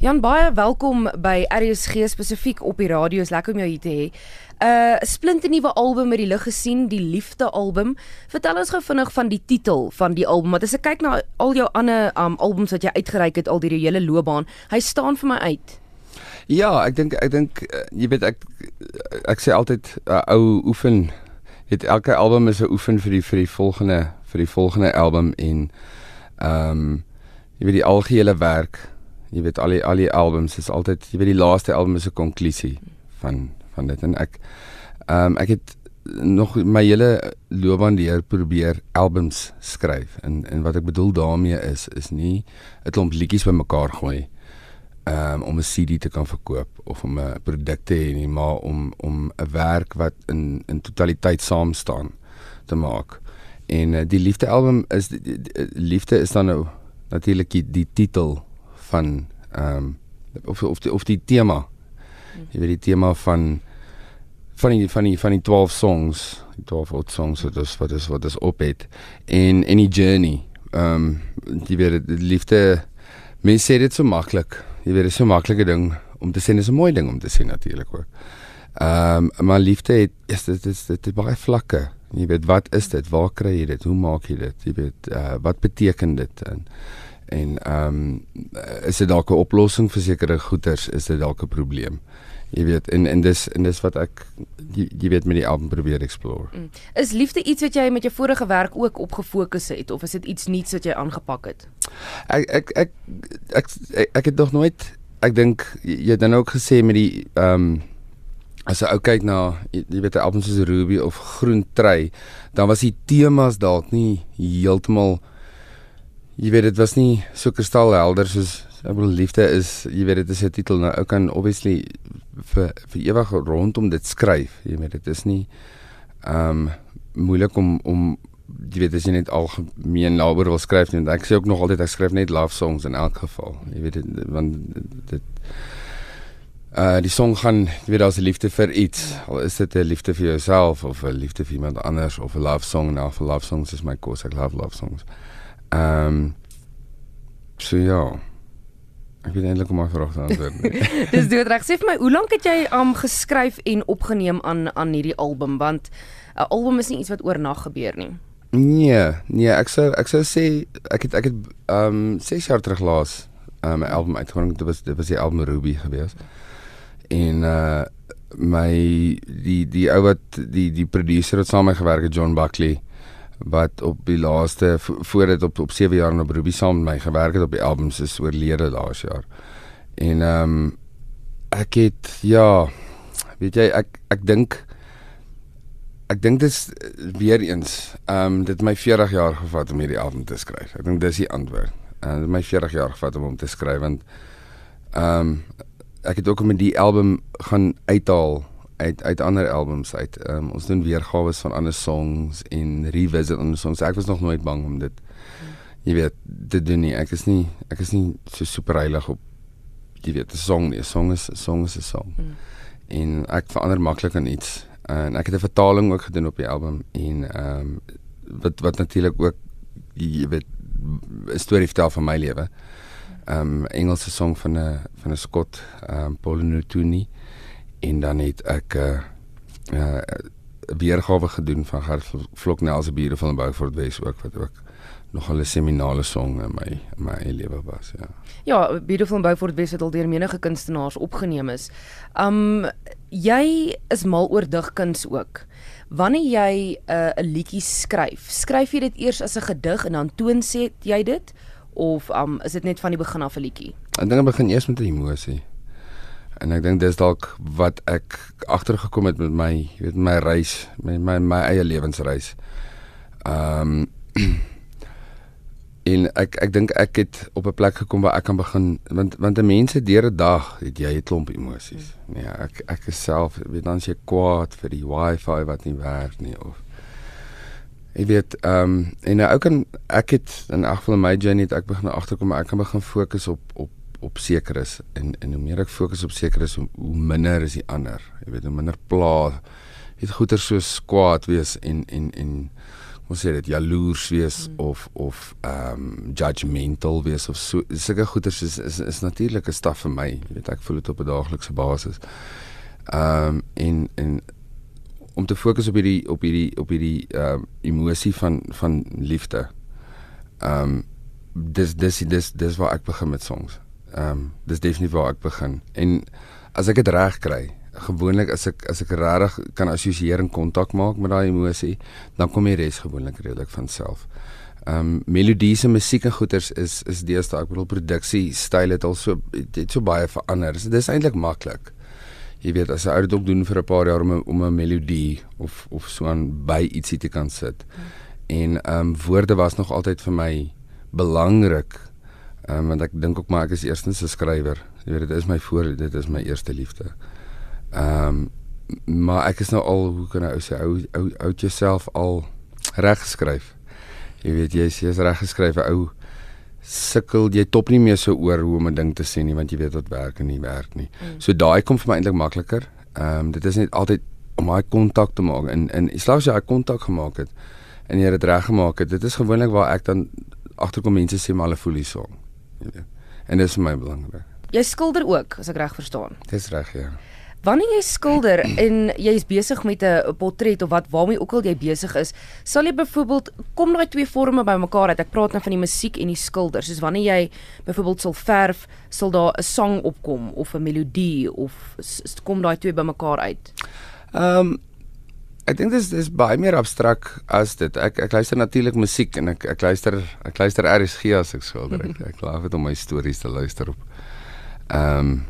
Jan baie welkom by RSG spesifiek op die radio. Is lekker om jou hier te hê. 'n uh, Splinternuwe album met die lig gesien, die Liefde album. Vertel ons gou vinnig van die titel van die album. Want as ek kyk na al jou ander um, albums wat jy uitgereik het al jou hele loopbaan, hy staan vir my uit. Ja, ek dink ek dink uh, jy weet ek ek sê altyd uh, ou oefen. Het elke album is 'n oefen vir die vir die volgende vir die volgende album en ehm um, jy weet die algehele werk jy weet al die al die albums is altyd jy weet die laaste album is 'n konklusie van van dit en ek ehm um, ek het nog my hele loopbaan deur probeer albums skryf en en wat ek bedoel daarmee is is nie 'n klomp liedjies bymekaar gooi um, om 'n CD te kan verkoop of om 'n produk te hê nie maar om om 'n werk wat in in totaliteit saam staan te maak. En uh, die liefde album is die, die, die, liefde is dan nou natuurlik die, die titel van ehm um, of of die, of die tema. Jy weet die tema van van die van die van die 12 songs, die 12 oud songs wat is wat is wat is op het en en die journey. Ehm um, jy weet die liefde mense sê dit so maklik. Jy weet dit is so maklike ding om te sê dis 'n mooi ding om te sê natuurlik ook. Ehm um, maar liefde het is dit is dit is baie vlakke. Jy weet wat is dit? Waar kry jy dit? Hoe maak jy dit? Jy weet uh, wat beteken dit? En en ehm um, is dit dalk 'n oplossing vir sekere goeters is dit dalk 'n probleem? Jy weet en en dis en dis wat ek jy, jy weet met die album probeer explore. Mm. is liefde iets wat jy met jou vorige werk ook op gefokus het of is dit iets nuuts wat jy aangepak het? Ek ek ek ek ek, ek het nog nooit ek dink jy het dan ook gesê met die ehm um, as jy ou kyk na jy, jy weet die albums soos Ruby of Groen Trei dan was die temas dalk nie heeltemal jy weet dit was nie so kristalhelder soos ek bedoel liefde is jy weet dit is 'n titel nou ou kan obviously vir vir ewig rondom dit skryf jy weet dit is nie um, moeilik om om jy weet as jy net algemeen daaroor wil skryf nie ek sê ook nog altyd ek skryf net love songs in elk geval jy weet dit want dit uh die song gaan jy weet daar's 'n liefde vir iets al is dit 'n liefde vir jouself of 'n liefde vir iemand anders of 'n love song nou vir love songs is my course ek love love songs. Ehm um, so ja. Ek weet eintlik hoe om my vraag te antwoord. Dis doodreg. Sê vir my, hoe lank het jy am um, geskryf en opgeneem aan aan hierdie album want 'n album is nie iets wat oornag gebeur nie. Nee, nee, ek sou ek sou sê ek het ek het ehm um, 6 jaar terug laas ehm, 'n um, album uitgebring. Dit was dit was die album Ruby geweest. En uh my die die ou wat die die producer wat saam met my gewerk het John Buckley wat op die laaste voor dit op op 7 jaar op Ruby saam met my gewerk het op die albums is oorlede laas jaar. En ehm um, ek het ja, weet jy ek ek dink ek dink dit is weer eens ehm um, dit my 40 jaar gevat om hierdie album te skryf. Ek dink dis die antwoord. En het my 40 jaar gevat om hom te skryf want ehm um, ek het ook met die album gaan uithaal uit uit ander albums uit. Um, ons doen weergawe van ander songs en revisit ander songs. Ek was nog nooit bang om dit jy weet te doen nie. Ek is nie ek is nie so super heilig op jy weet 'n song nie. 'n Song is 'n song is 'n song. Mm. En ek verander maklik aan iets. En ek het 'n vertaling ook gedoen op die album en ehm um, wat wat natuurlik ook jy weet 'n storie vertel van my lewe. Ehm um, Engelse song van 'n van 'n Scott ehm um, Paul Nutuni en dan het ek 'n uh, uh, weergawe gedoen van Gert Vloknel se bure van Beaufort Wes ook wat ook nog 'n seminale song in my in my eie lewe was ja. Ja, Beautiful Beaufort Wes het al deur menige kunstenaars opgeneem is. Um jy is mal oor digkuns ook. Wanneer jy 'n uh, 'n liedjie skryf, skryf jy dit eers as 'n gedig en dan toon sê jy dit of um is dit net van die begin af 'n liedjie? Ek dink dit begin eers met 'n emosie en ek dink dis dalk wat ek agtergekom het met my jy weet my reis met my my eie lewensreis. Ehm um, en ek ek dink ek het op 'n plek gekom waar ek kan begin want want 'n mens se deur 'n dag het jy 'n klomp emosies. Nee, ek ek is self weet dan jy kwaad vir die wifi wat nie werk nie of Ek weet ehm um, en nou ook kan ek het in elk geval in my journey het ek begin agterkom ek kan begin fokus op op op seker is en en hoe meer ek fokus op seker is hoe, hoe minder is die ander jy weet hoe minder pla het goeie soos kwaad wees en en en ons sê dit jaloers wees mm. of of ehm um, judgmental wees of so sulke goeters is is, is natuurlike staf vir my. Jy weet ek voel dit op 'n daaglikse basis. Ehm um, en en om te fokus op hierdie op hierdie op hierdie ehm um, emosie van van liefde. Ehm um, dis dis dis dis waar ek begin met songs. Ehm um, dis definitief waar ek begin. En as ek dit reg kry, gewoonlik as ek as ek regtig kan assosieer en kontak maak met daai emosie, dan kom die res gewoonlik redelik van self. Ehm um, melodiese musiek en goeters is is deesdae ek bedoel produksie styl het al so het, het so baie verander. Dis, dis eintlik maklik. Jy weet as jy dit ook doen vir 'n paar jaar om 'n om 'n melodie of of so aan by ietsie te kan sit. Hmm. En ehm um, woorde was nog altyd vir my belangrik. Ehm um, want ek dink ook maar ek is eerstens 'n skrywer. Jy weet dit is my voor dit is my eerste liefde. Ehm um, maar ek is nou al hoe kan ek sê ou ou ou jouself al reg geskryf. Jy weet jy is reg geskryf ou sukkel jy top nie meer so oor hoe om 'n ding te sê nie want jy weet wat werk en nie werk nie. Mm. So daai kom vir my eintlik makliker. Ehm um, dit is net altyd om daai kontak te maak en en slags jy daai kontak gemaak het en jy het dit reg gemaak het. Dit is gewoonlik waar ek dan agterkom mense sê maar hulle voel hier so. Jy weet. En dit is vir my belangrik. Jy skilder ook as ek reg verstaan. Dis reg ja. Wanneer jy skilder en jy is besig met 'n portret of wat waarmee ook al jy besig is, sal jy byvoorbeeld kom daai twee forme bymekaar uit. Ek praat nou van die musiek en die skilder. Soos wanneer jy byvoorbeeld sal verf, sal daar 'n sang opkom of 'n melodie of kom daai twee bymekaar uit. Ehm um, ek dink dis dis baie meer abstrakt as dit. Ek ek luister natuurlik musiek en ek ek luister ek luister RSG as ek skilder. Ek, ek glo dit om my stories te luister op. Ehm um,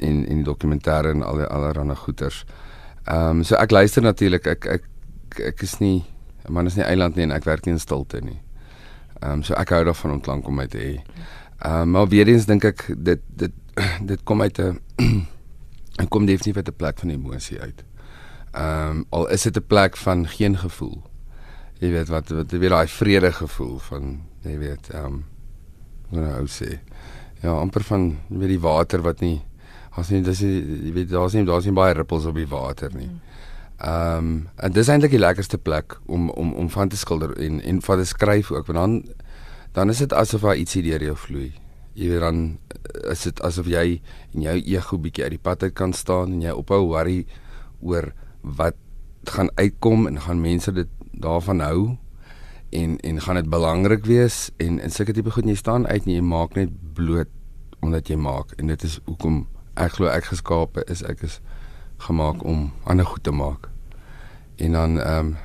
en en dokumentêre en al die allerlei goeters. Ehm um, so ek luister natuurlik ek ek ek is nie 'n man is nie eiland nie en ek werk nie in stilte nie. Ehm um, so ek hou daarvan om klank om my te hê. Ehm um, maar weer eens dink ek dit dit dit kom uit 'n kom definitief uit 'n plek van emosie uit. Ehm um, al is dit 'n plek van geen gevoel. Jy weet wat wat jy weet daai vrede gevoel van jy weet ehm um, hoe nou sê. Ja, amper van weet die water wat nie as nie dis jy weet daar's nie daar's nie baie rippels op die water nie. Ehm um, en dis eintlik die lekkerste plek om om om van te skilder en en van te skryf ook want dan dan is dit asof daar ietsie deur jou vloei. Jy weet dan is dit asof jy en jou ego bietjie uit die pad uit kan staan en jy ophou worry oor wat gaan uitkom en gaan mense dit daarvan hou en en gaan dit belangrik wees en en sulke tipe goed jy staan uit en jy maak net bloot omdat jy maak en dit is hoekom ek glo ek geskape is ek is gemaak om ander goed te maak. En dan ehm um,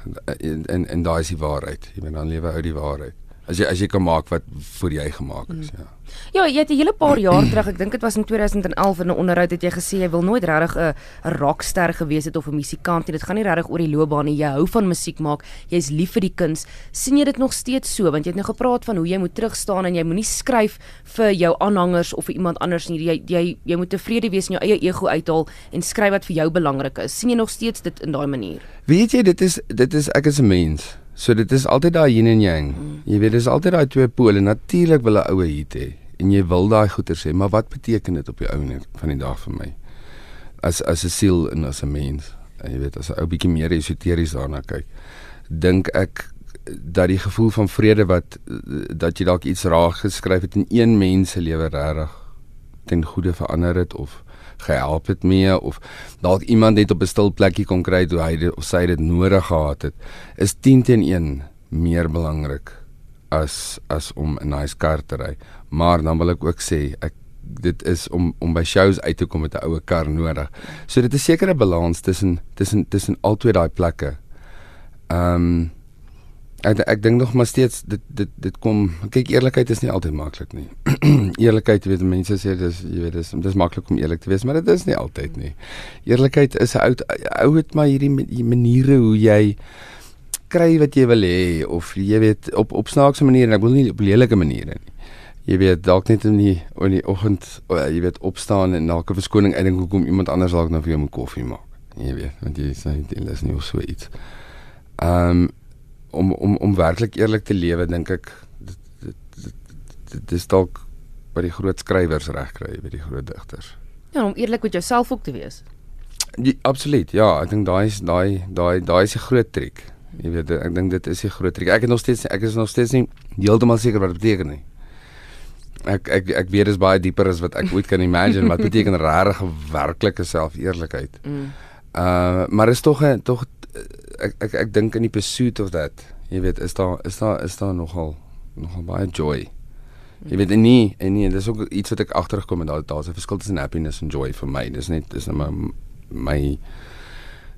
en en daai is die waarheid. Jy weet dan lewe uit die waarheid. As jy as jy kan maak wat vir jy gemaak is, mm. ja. Ja, jy het 'n hele paar jaar terug, ek dink dit was in 2011 in 'n onderhoud het jy gesê jy wil nooit regtig 'n rockster gewees het of 'n musikant nie. Dit gaan nie regtig oor die loopbaan nie. Jy hou van musiek maak. Jy's lief vir die kuns. sien jy dit nog steeds so? Want jy het nou gepraat van hoe jy moet terugstaan en jy moenie skryf vir jou aanhangers of vir iemand anders nie. Jy jy jy moet tevrede wees en jou eie ego uithaal en skryf wat vir jou belangrik is. sien jy nog steeds dit in daai manier? Weet jy, dit is dit is ek is 'n mens. So dit is altyd daai yin en yang. Mm. Jy weet, dis altyd daai twee pole. Natuurlik wil 'n oue hit hê en jy wil daai goeie sê, maar wat beteken dit op die ou net van die dag vir my? As as 'n siel en as 'n mens. En jy weet, as 'n ou bietjie meer esoteries daarna kyk, dink ek dat die gevoel van vrede wat dat jy dalk iets raak geskryf het in een mens se lewe regtig ten goeie verander het of gehelp het mee of dalk iemand net op 'n stil plekkie kon kry toe hy of sy dit nodig gehad het is 10 teen 1 meer belangrik as as om 'n nice kar te ry. Maar dan wil ek ook sê ek dit is om om by shows uit te kom met 'n oue kar nodig. So dit is seker 'n balans tussen tussen tussen albei daai plekke. Ehm um, ek ek dink nog maar steeds dit dit dit kom kyk eerlikheid is nie altyd maklik nie. eerlikheid, weet mense sê dis jy weet dis dis maklik om eerlik te wees, maar dit is nie altyd nie. Eerlikheid is 'n ou ou het maar hierdie maniere hoe jy kry wat jy wil hê of jy weet op op snaakse maniere en ek wil nie op lelike maniere nie. Jy weet dalk net in die in die oggend jy weet opstaan en na 'n verskoning uitdink hoekom iemand anders dalk nou vir jou 'n koffie maak. Jy weet, want jy sê dit is nie so iets. Ehm um, om om om werklik eerlik te lewe dink ek dit dit dit is dalk by die groot skrywers reg kry by die groot digters. Ja, om eerlik met jouself ook te wees. Ja, absoluut. Ja, ek dink daai is daai daai daai is 'n groot triek. Jy weet ek dink dit is die groot trick. Ek het nog steeds ek is nog steeds nie heeltemal seker wat dit beteken nie. Ek ek ek weet dit is baie dieper as wat ek ooit kan imagine wat beteken regte werklike selfeerlikheid. Mm. Uh maar is tog tog ek ek ek dink in die pursuit of that. Jy weet is daar is daar is daar nogal nogal baie joy. Jy weet nie en nie dis ook iets wat ek agtergekom het daar daar's 'n verskil tussen happiness en joy vir my. Dis net dis net my my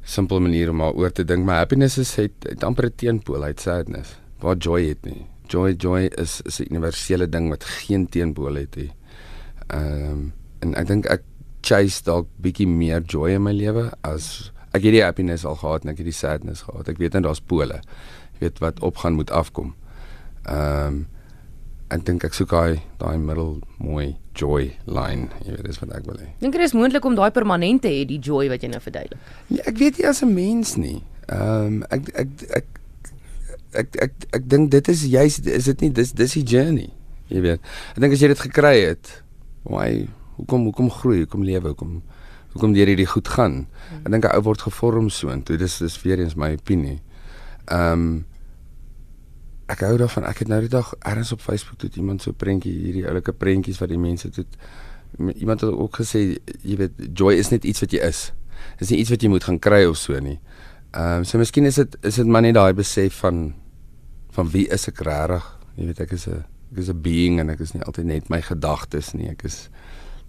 simpel manier om oor te dink. My happiness is het, het amper 'n teenpool uit sadness. Waar joy het nie. Joy joy is is 'n universele ding wat geen teenpool het nie. Ehm um, en ek dink ek chase dalk bietjie meer joy in my lewe as ek het die happiness al gehad en ek het die sadness gehad. Ek weet net daar's pole. Jy weet wat opgaan moet afkom. Ehm um, ek dink ek soek daai daai middel mooi joy line. Jy weet dis wat ek wil hê. Dink jy is moontlik om daai permanent te hê, die joy wat jy nou verduidelik? Nee, ek weet nie as 'n mens nie. Ehm um, ek ek ek ek ek ek, ek dink dit is juist is dit nie dis dis die journey. Jy weet. Ek dink as jy dit gekry het, why hoekom hoekom groei, hoekom lewe, hoekom hoekom deur hierdie goed gaan. Hmm. Ek dink 'n ou word gevorm so en toe dis dis weer eens my opinie. Ehm um, ek hou daarvan. Ek het nou die dag ergens op Facebook toe iemand so prentjie hierdie oulike prentjies wat die mense toe iemand het ook gesê jy weet joy is net iets wat jy is. Dis nie iets wat jy moet gaan kry of so nie. Ehm um, so miskien is dit is dit maar net daai besef van van wie is ek regtig? Jy weet ek is 'n ek is 'n being en ek is nie altyd net my gedagtes nie. Ek is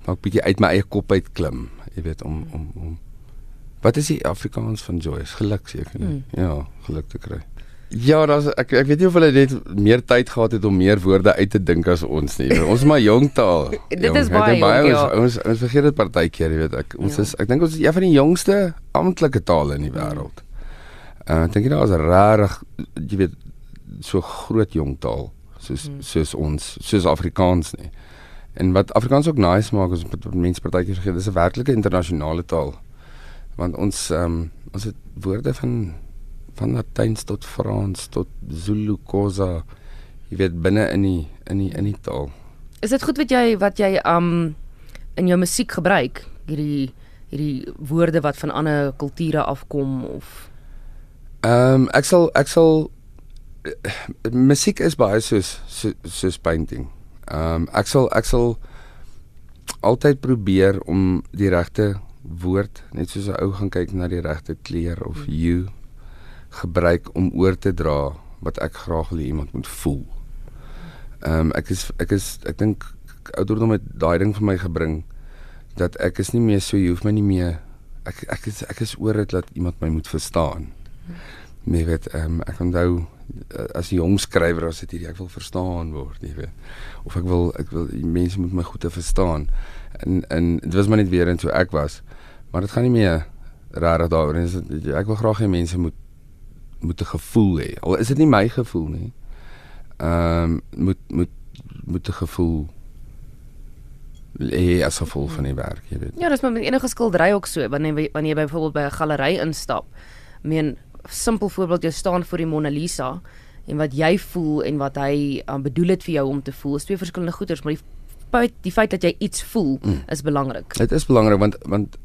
maak bietjie uit my eie kop uit klim, jy weet om om om Wat is die Afrikaans van joy? Geluk seker nie. Mm. Ja, geluk te kry. Ja, daar's ek ek weet nie of hulle net meer tyd gehad het om meer woorde uit te dink as ons nie. Ons is maar jong taal. dit jong, is baie, baie jong, ja. ons, ons ons vergeet dit partykeer, jy weet ek. Ons ja. is ek dink ons is een van die jongste amptelike tale in die wêreld. Uh ek dink daar is rarig jy weet so groot jong taal soos hmm. soos ons soos Afrikaans nie. En wat Afrikaans ook nice maak is wat mense partykeer vergeet, dis 'n werklike internasionale taal. Want ons ehm um, ons het woorde van van Latyns tot Frans tot Zulu, Khoza, jy weet binne in die in die in die taal. Is dit goed wat jy wat jy um in jou musiek gebruik hierdie hierdie woorde wat van ander kulture afkom of Ehm um, ek sal ek sal uh, musiek is baie soos soos, soos painting. Ehm um, ek sal ek sal altyd probeer om die regte woord net soos 'n ou gaan kyk na die regte kleur of hmm. hue gebruik om oor te dra wat ek graag wil iemand moet voel. Ehm um, ek is ek is ek dink ouderdom het daai ding vir my gebring dat ek is nie meer so jy hoef my nie meer ek ek is ek is oor dit dat iemand my moet verstaan. Nee weet ehm um, ek onthou as 'n jong skrywer as dit hierdie ek wil verstaan word, jy weet. Of ek wil ek wil mense moet my goed te verstaan. En en dit was maar net weer en so ek was. Maar dit gaan nie meer rarig daaroor nie. Ek wil graag hê mense moet moet 'n gevoel hê. Al is dit nie my gevoel nie. Ehm um, moet moet moet 'n gevoel hê as gevolg van die werk, jy weet. Ja, dis maar met enige skildery ook so. Wanneer wanneer jy byvoorbeeld by 'n galery instap, meen simpel voorbeeld jy staan voor die Mona Lisa en wat jy voel en wat hy um, bedoel het vir jou om te voel, is twee verskillende goeders, maar die feit die feit dat jy iets voel mm. is belangrik. Dit is belangrik want want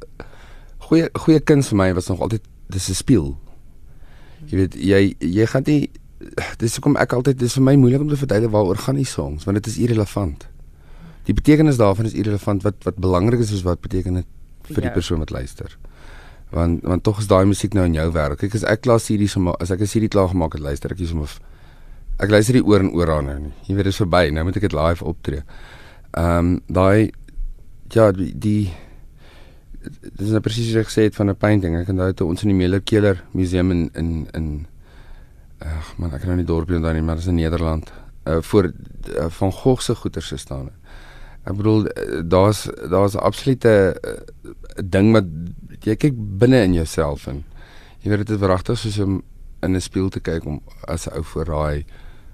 goeie goeie kuns vir my was nog altyd dis 'n speel. Jy weet jy jy gaan nie dis hoekom ek altyd dis vir my moeilik om te verduidelik waaroor gaan die songs want dit is irrelevant. Die betekenis daarvan is irrelevant wat wat belangrik is is wat beteken dit vir die ja. persoon wat luister. Want want tog is daai musiek nou in jou wêreld. Kyk as ek klaar hierdie sommer as ek as hierdie klaar gemaak het luister ek hiersom of ek luister die oor en oor aan nou nie. Jy weet dit is verby. Nou moet ek dit live optree. Ehm um, daai ja die, die dis nou presies wat ek gesê het van 'n painting. Ek onthou toe ons in die Mellerkeller museum in in in ag man, ek kan nou nie dorpie onthou nie, maar dit is in Nederland. Uh voor uh, van Gogh se goeder se staan. Ek bedoel daar's daar's 'n absolute uh, ding wat jy kyk binne in jouself en jy weet dit is wragtig soos om in 'n spieël te kyk om as 'n ou voor daai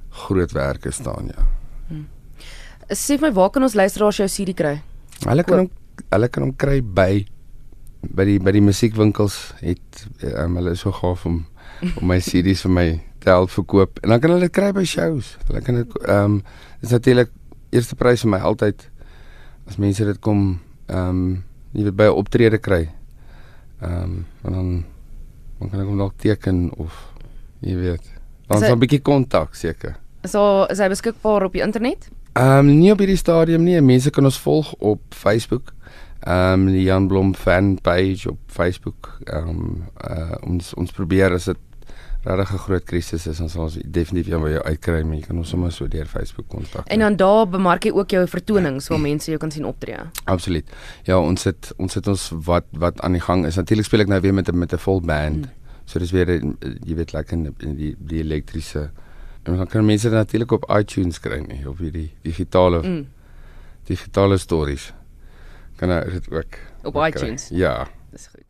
groot werke staan, ja. Hmm. Sê my waar kan ons luisteraars jou CD kry? Hulle kan hom hulle kan hom kry by by die by die musiekwinkels het um, hulle so gaaf om om my CD's vir my te help verkoop en dan kan hulle dit kry by shows. Hulle kan dit ehm um, is natuurlik eerste prys vir my altyd as mense dit kom ehm um, jy weet by 'n optrede kry. Ehm um, en dan dan kan ek hom dalk teken of Jy weet. Dan Is hy- 'n bietjie kontak seker. So is hy beskikbaar op die internet? Ehm um, nie op hierdie stadium nie. Mense kan ons volg op Facebook. Ehm um, die Jan Blom fan page op Facebook. Ehm um, uh, ons ons probeer as dit regtig 'n groot krisis is, dan sal ons definitief jou by jou uitkry, maar jy kan ons sommer so deur Facebook kontak. En dan daar bemark jy ook jou vertonings waar mense jou kan sien optree. Absoluut. Ja, ons het ons het ons wat wat aan die gang is. Natuurlik speel ek nou weer met 'n met 'n vol band. Mm. Mm. So dis weer jy weet lekker in, in die die elektriese en dan kan mense natuurlik op iTunes kry nie, op hierdie digitale mm. Digitale stories. Kan dit ook op kry. iTunes. Ja. Dis goed.